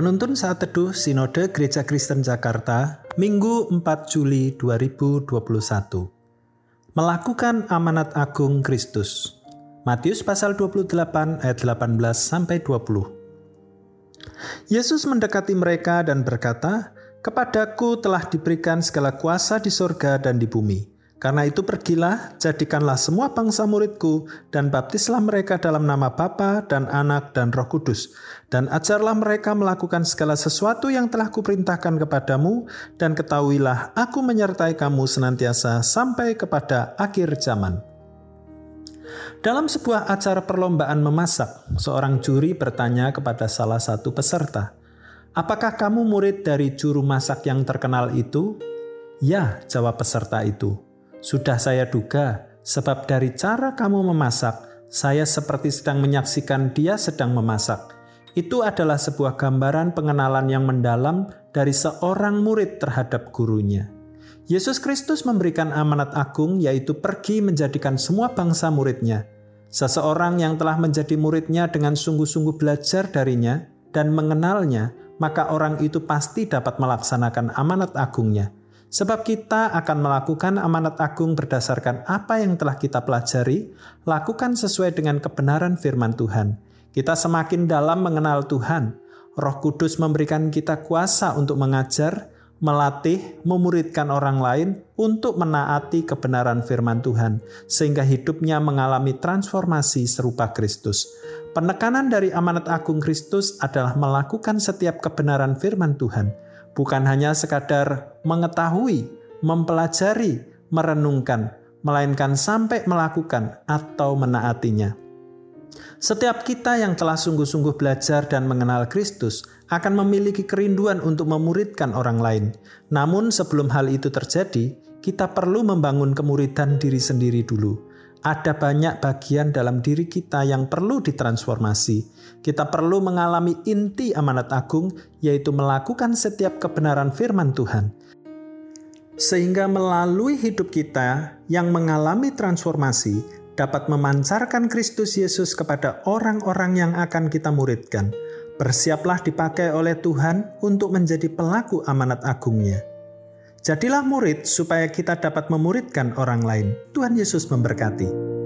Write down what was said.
Penuntun saat teduh Sinode Gereja Kristen Jakarta, Minggu 4 Juli 2021. Melakukan amanat agung Kristus. Matius pasal 28 ayat 18 sampai 20. Yesus mendekati mereka dan berkata, "Kepadaku telah diberikan segala kuasa di sorga dan di bumi. Karena itu pergilah, jadikanlah semua bangsa muridku, dan baptislah mereka dalam nama Bapa dan Anak dan Roh Kudus. Dan ajarlah mereka melakukan segala sesuatu yang telah kuperintahkan kepadamu, dan ketahuilah aku menyertai kamu senantiasa sampai kepada akhir zaman. Dalam sebuah acara perlombaan memasak, seorang juri bertanya kepada salah satu peserta, Apakah kamu murid dari juru masak yang terkenal itu? Ya, jawab peserta itu. Sudah saya duga, sebab dari cara kamu memasak, saya seperti sedang menyaksikan dia sedang memasak. Itu adalah sebuah gambaran pengenalan yang mendalam dari seorang murid terhadap gurunya. Yesus Kristus memberikan amanat agung, yaitu pergi menjadikan semua bangsa muridnya. Seseorang yang telah menjadi muridnya dengan sungguh-sungguh belajar darinya dan mengenalnya, maka orang itu pasti dapat melaksanakan amanat agungnya. Sebab kita akan melakukan amanat agung berdasarkan apa yang telah kita pelajari, lakukan sesuai dengan kebenaran firman Tuhan. Kita semakin dalam mengenal Tuhan. Roh Kudus memberikan kita kuasa untuk mengajar, melatih, memuridkan orang lain untuk menaati kebenaran firman Tuhan, sehingga hidupnya mengalami transformasi serupa Kristus. Penekanan dari amanat agung Kristus adalah melakukan setiap kebenaran firman Tuhan bukan hanya sekadar mengetahui, mempelajari, merenungkan, melainkan sampai melakukan atau menaatinya. Setiap kita yang telah sungguh-sungguh belajar dan mengenal Kristus akan memiliki kerinduan untuk memuridkan orang lain. Namun, sebelum hal itu terjadi, kita perlu membangun kemuridan diri sendiri dulu ada banyak bagian dalam diri kita yang perlu ditransformasi. Kita perlu mengalami inti amanat agung, yaitu melakukan setiap kebenaran firman Tuhan. Sehingga melalui hidup kita yang mengalami transformasi, dapat memancarkan Kristus Yesus kepada orang-orang yang akan kita muridkan. Bersiaplah dipakai oleh Tuhan untuk menjadi pelaku amanat agungnya. Jadilah murid supaya kita dapat memuridkan orang lain. Tuhan Yesus memberkati.